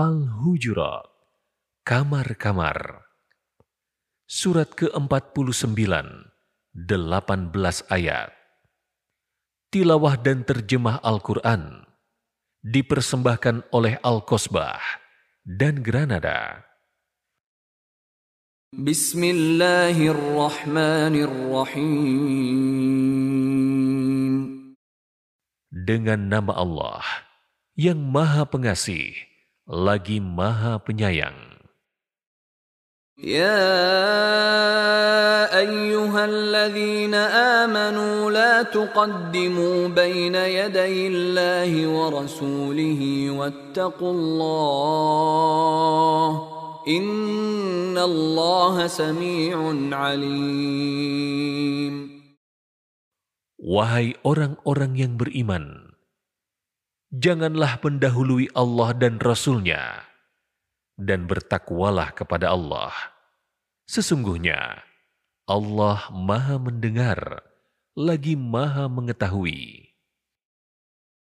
Al-Hujurat, Kamar-Kamar. Surat ke-49, 18 ayat. Tilawah dan terjemah Al-Quran dipersembahkan oleh Al-Kosbah dan Granada. Bismillahirrahmanirrahim. Dengan nama Allah yang Maha Pengasih lagi Maha Penyayang. يا ايها الذين امنوا لا تقدموا بين يدي الله ورسوله واتقوا الله ان الله سميع عليم Wahai orang-orang yang beriman, janganlah mendahului Allah dan Rasul-Nya, dan bertakwalah kepada Allah. Sesungguhnya, Allah maha mendengar, lagi maha mengetahui.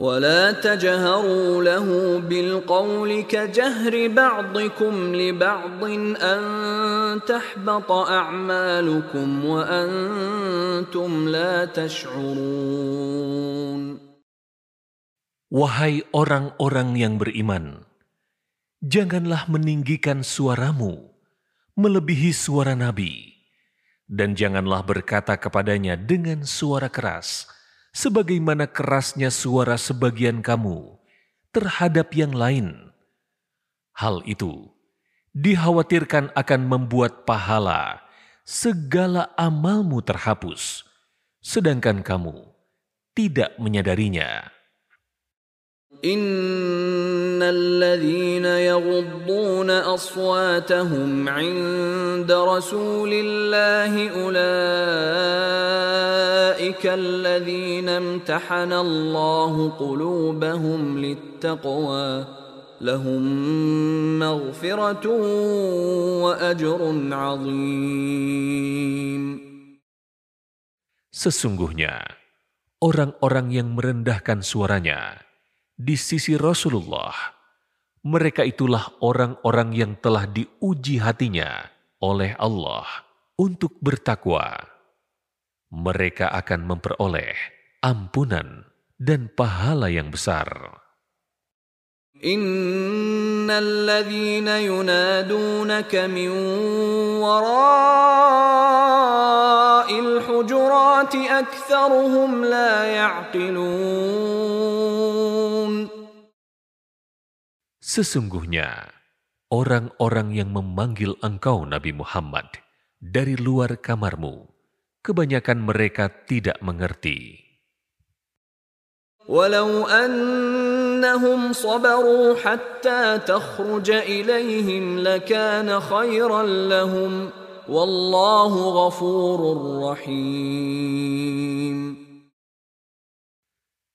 ولا تجهروا له بالقول كجهر بعضكم لبعض أن تحبط أعمالكم وأنتم لا تشعرون Wahai orang-orang yang beriman, janganlah meninggikan suaramu melebihi suara Nabi, dan janganlah berkata kepadanya dengan suara keras, sebagaimana kerasnya suara sebagian kamu terhadap yang lain. Hal itu dikhawatirkan akan membuat pahala segala amalmu terhapus, sedangkan kamu tidak menyadarinya. إن الذين يغضون أصواتهم عند رسول الله أولئك الذين امتحن الله قلوبهم للتقوى لهم مغفرة وأجر عظيم Sesungguhnya, orang-orang yang merendahkan suaranya di sisi Rasulullah, mereka itulah orang-orang yang telah diuji hatinya oleh Allah untuk bertakwa. Mereka akan memperoleh ampunan dan pahala yang besar. إن الذين ينادونك من وراء الحجرات أكثرهم لا يعقلون Sesungguhnya, orang-orang yang memanggil engkau Nabi Muhammad dari luar kamarmu, kebanyakan mereka tidak mengerti. ولو أنهم صبروا حتى تخرج إليهم لكان خيرا لهم والله غفور رحيم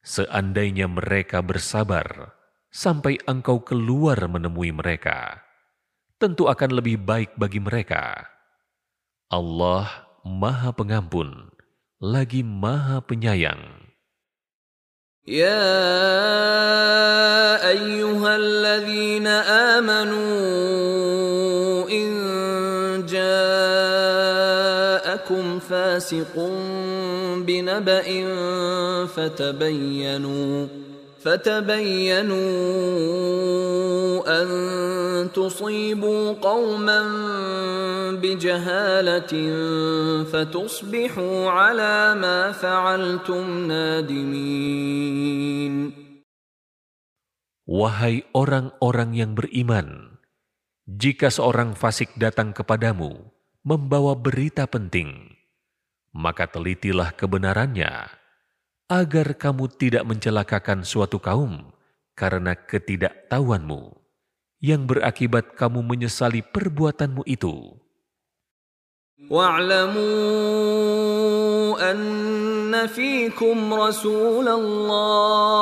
Seandainya mereka bersabar sampai engkau keluar menemui mereka, tentu akan lebih baik bagi mereka. Allah Maha Pengampun, lagi Maha Penyayang. يا أيها الذين آمنوا إن جاءكم فاسق بنبأ فتبينوا فتبينوا أن تصيبوا قوما بجهالة فتصبحوا على ما فعلتم نادمين Wahai orang-orang yang beriman, jika seorang fasik datang kepadamu membawa berita penting, maka telitilah kebenarannya, agar kamu tidak mencelakakan suatu kaum karena ketidaktahuanmu, yang berakibat kamu menyesali perbuatanmu itu. واعلموا أن فيكم رسول الله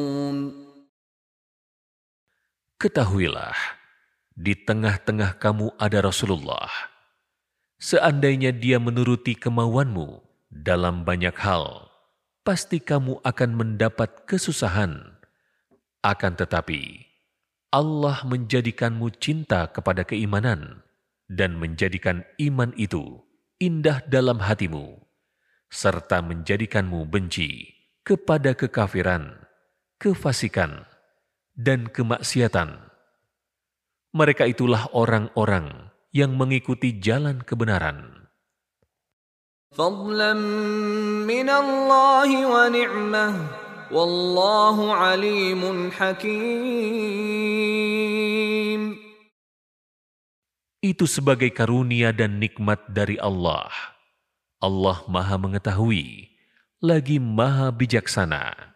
Ketahuilah, di tengah-tengah kamu ada Rasulullah. Seandainya dia menuruti kemauanmu dalam banyak hal, pasti kamu akan mendapat kesusahan. Akan tetapi, Allah menjadikanmu cinta kepada keimanan dan menjadikan iman itu indah dalam hatimu, serta menjadikanmu benci kepada kekafiran, kefasikan, dan kemaksiatan. Mereka itulah orang-orang yang mengikuti jalan kebenaran. Itu sebagai karunia dan nikmat dari Allah. Allah maha mengetahui, lagi maha bijaksana.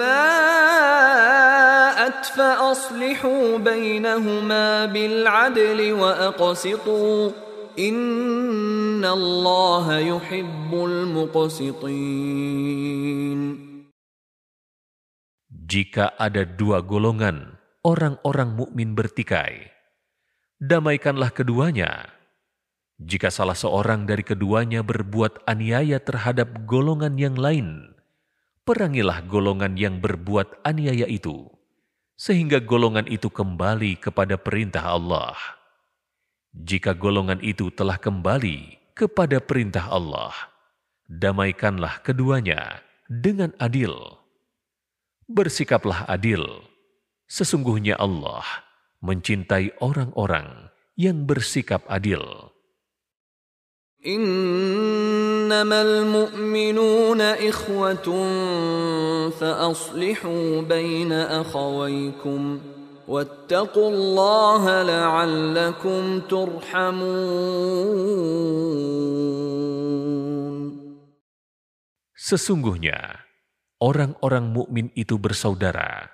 فاءت فأصلحوا بينهما بالعدل وأقسطوا إن الله يحب المقسطين Jika ada dua golongan orang-orang mukmin bertikai, damaikanlah keduanya. Jika salah seorang dari keduanya berbuat aniaya terhadap golongan yang lain, perangilah golongan yang berbuat aniaya itu, sehingga golongan itu kembali kepada perintah Allah. Jika golongan itu telah kembali kepada perintah Allah, damaikanlah keduanya dengan adil. Bersikaplah adil. Sesungguhnya Allah mencintai orang-orang yang bersikap adil. إنما المؤمنون إخوة فأصلحوا بين أخويكم واتقوا الله لعلكم ترحمون Sesungguhnya orang-orang mukmin itu bersaudara.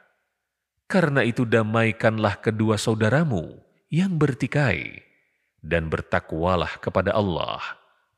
Karena itu damaikanlah kedua saudaramu yang bertikai dan bertakwalah kepada Allah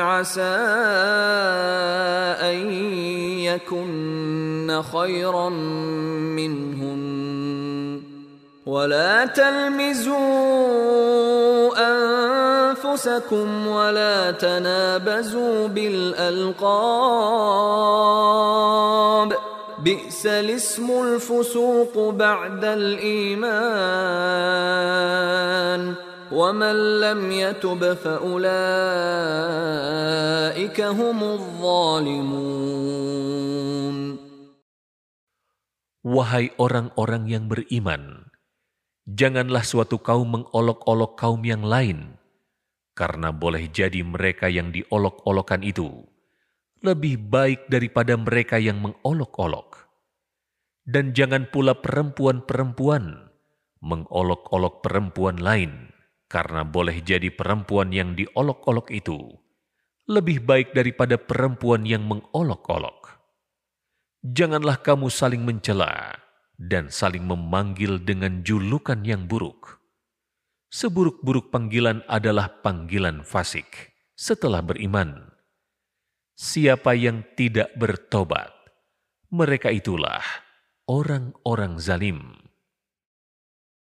عسى أن يكن خيرا منهن. ولا تلمزوا أنفسكم ولا تنابزوا بالألقاب. بئس الاسم الفسوق بعد الإيمان. ومن لم يتب فأولئك هم الظالمون Wahai orang-orang yang beriman, janganlah suatu kaum mengolok-olok kaum yang lain, karena boleh jadi mereka yang diolok-olokan itu lebih baik daripada mereka yang mengolok-olok. Dan jangan pula perempuan-perempuan mengolok-olok perempuan lain, karena boleh jadi perempuan yang diolok-olok itu lebih baik daripada perempuan yang mengolok-olok. Janganlah kamu saling mencela dan saling memanggil dengan julukan yang buruk. Seburuk-buruk panggilan adalah panggilan fasik setelah beriman. Siapa yang tidak bertobat, mereka itulah orang-orang zalim.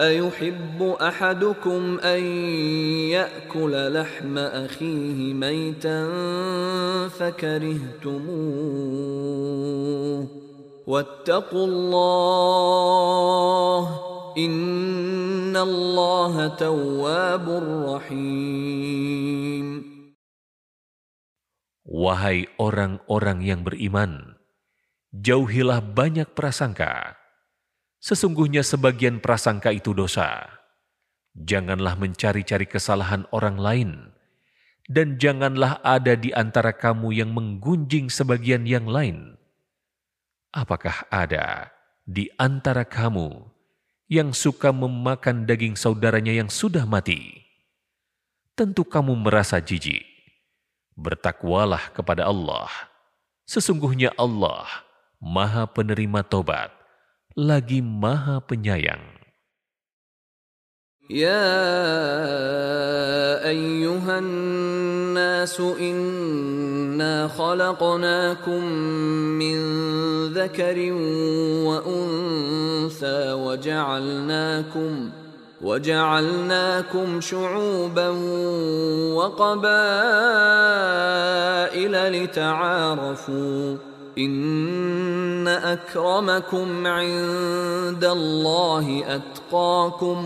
أيحب أحدكم أن يأكل لحم أخيه ميتا فكرهتموه واتقوا الله إن الله تواب رحيم Wahai orang-orang yang beriman, jauhilah banyak prasangka Sesungguhnya sebagian prasangka itu dosa. Janganlah mencari-cari kesalahan orang lain, dan janganlah ada di antara kamu yang menggunjing sebagian yang lain. Apakah ada di antara kamu yang suka memakan daging saudaranya yang sudah mati? Tentu kamu merasa jijik. Bertakwalah kepada Allah. Sesungguhnya Allah Maha Penerima Tobat lagi Maha Penyayang. يا ايها الناس انا خلقناكم من ذكر وانثى وجعلناكم وجعلناكم شعوبا وقبائل لتعارفوا إن أكرمكم عند الله أتقاكم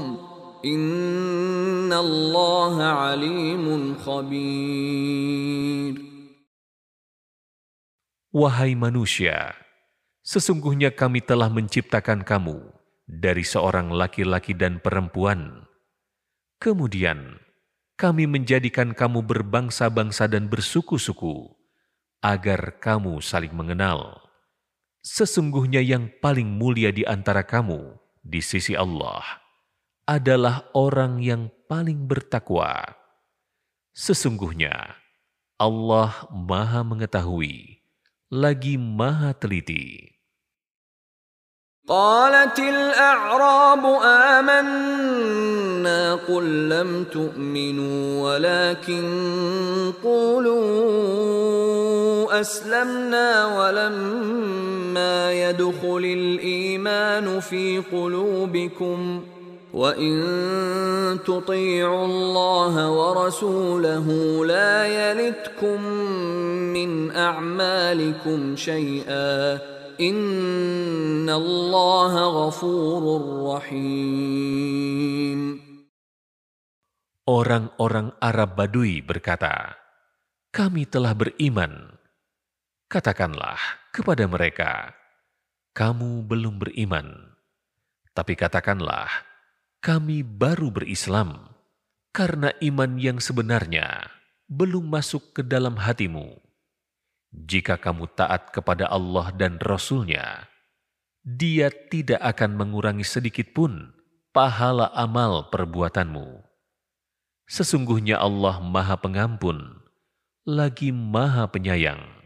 إن الله عليم خبير Wahai manusia, sesungguhnya kami telah menciptakan kamu dari seorang laki-laki dan perempuan. Kemudian, kami menjadikan kamu berbangsa-bangsa dan bersuku-suku agar kamu saling mengenal. Sesungguhnya yang paling mulia di antara kamu di sisi Allah adalah orang yang paling bertakwa. Sesungguhnya Allah Maha Mengetahui, lagi Maha Teliti. قالت الأعراب آمنا قل لم تؤمنوا ولكن قولوا أسلمنا ولما يدخل الإيمان في قلوبكم وإن تطيعوا الله ورسوله لا يلتكم من أعمالكم شيئا Orang-orang Arab Badui berkata, Kami telah beriman. Katakanlah kepada mereka, Kamu belum beriman. Tapi katakanlah, kami baru berislam, karena iman yang sebenarnya belum masuk ke dalam hatimu. Jika kamu taat kepada Allah dan Rasul-Nya, Dia tidak akan mengurangi sedikit pun pahala amal perbuatanmu. Sesungguhnya Allah Maha Pengampun, lagi Maha Penyayang.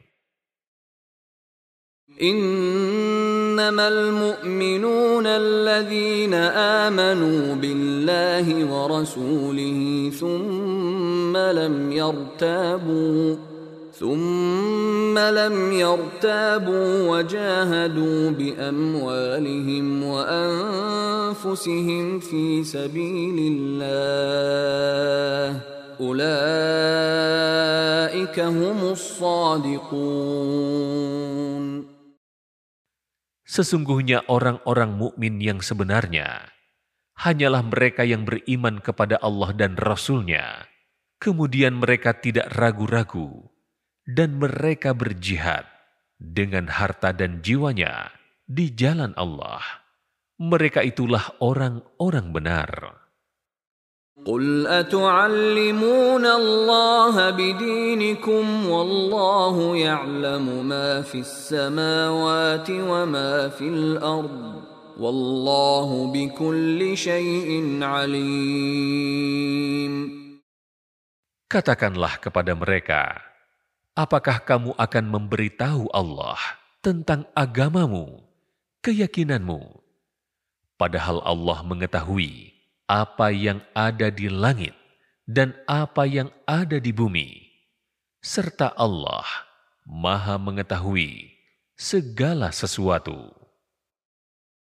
إنما المؤمنون الذين آمنوا بالله ورسوله ثم لم يرتابوا ثم لم يرتابوا وجاهدوا باموالهم وانفسهم في سبيل الله اولئك هم الصادقون Sesungguhnya orang-orang mukmin yang sebenarnya hanyalah mereka yang beriman kepada Allah dan Rasul-Nya. Kemudian mereka tidak ragu-ragu dan mereka berjihad dengan harta dan jiwanya di jalan Allah. Mereka itulah orang-orang benar. قل أتعلمون الله بدينكم والله يعلم ما في السماوات وما في الأرض والله بكل شيء عليم Katakanlah kepada mereka, apakah kamu akan memberitahu Allah tentang agamamu, keyakinanmu, padahal Allah mengetahui apa yang ada di langit dan apa yang ada di bumi, serta Allah Maha Mengetahui segala sesuatu.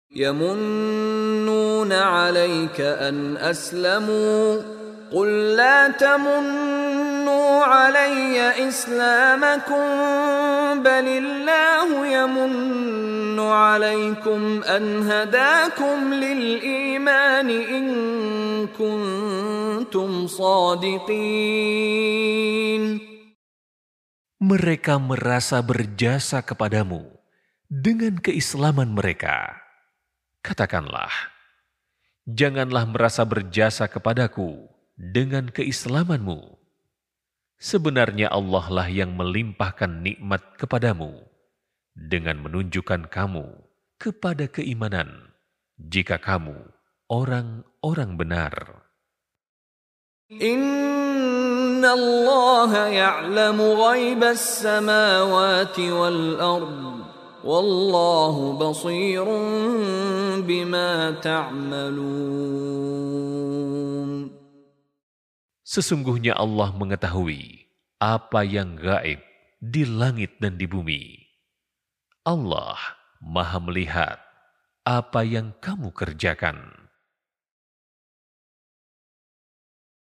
يمنون عليك أن أسلموا قل لا تمنوا علي إسلامكم بل الله يمن عليكم أن هداكم للإيمان إن كنتم صادقين Mereka merasa berjasa kepadamu dengan keislaman mereka. Katakanlah, janganlah merasa berjasa kepadaku dengan keislamanmu. sebenarnya Allah lah yang melimpahkan nikmat kepadamu dengan menunjukkan kamu kepada keimanan jika kamu orang-orang benar. Inna Allah ya'lamu ghaibas samawati wal ard. Wallahu basirun bima ta'malun. Sesungguhnya Allah mengetahui apa yang gaib di langit dan di bumi. Allah Maha Melihat apa yang kamu kerjakan.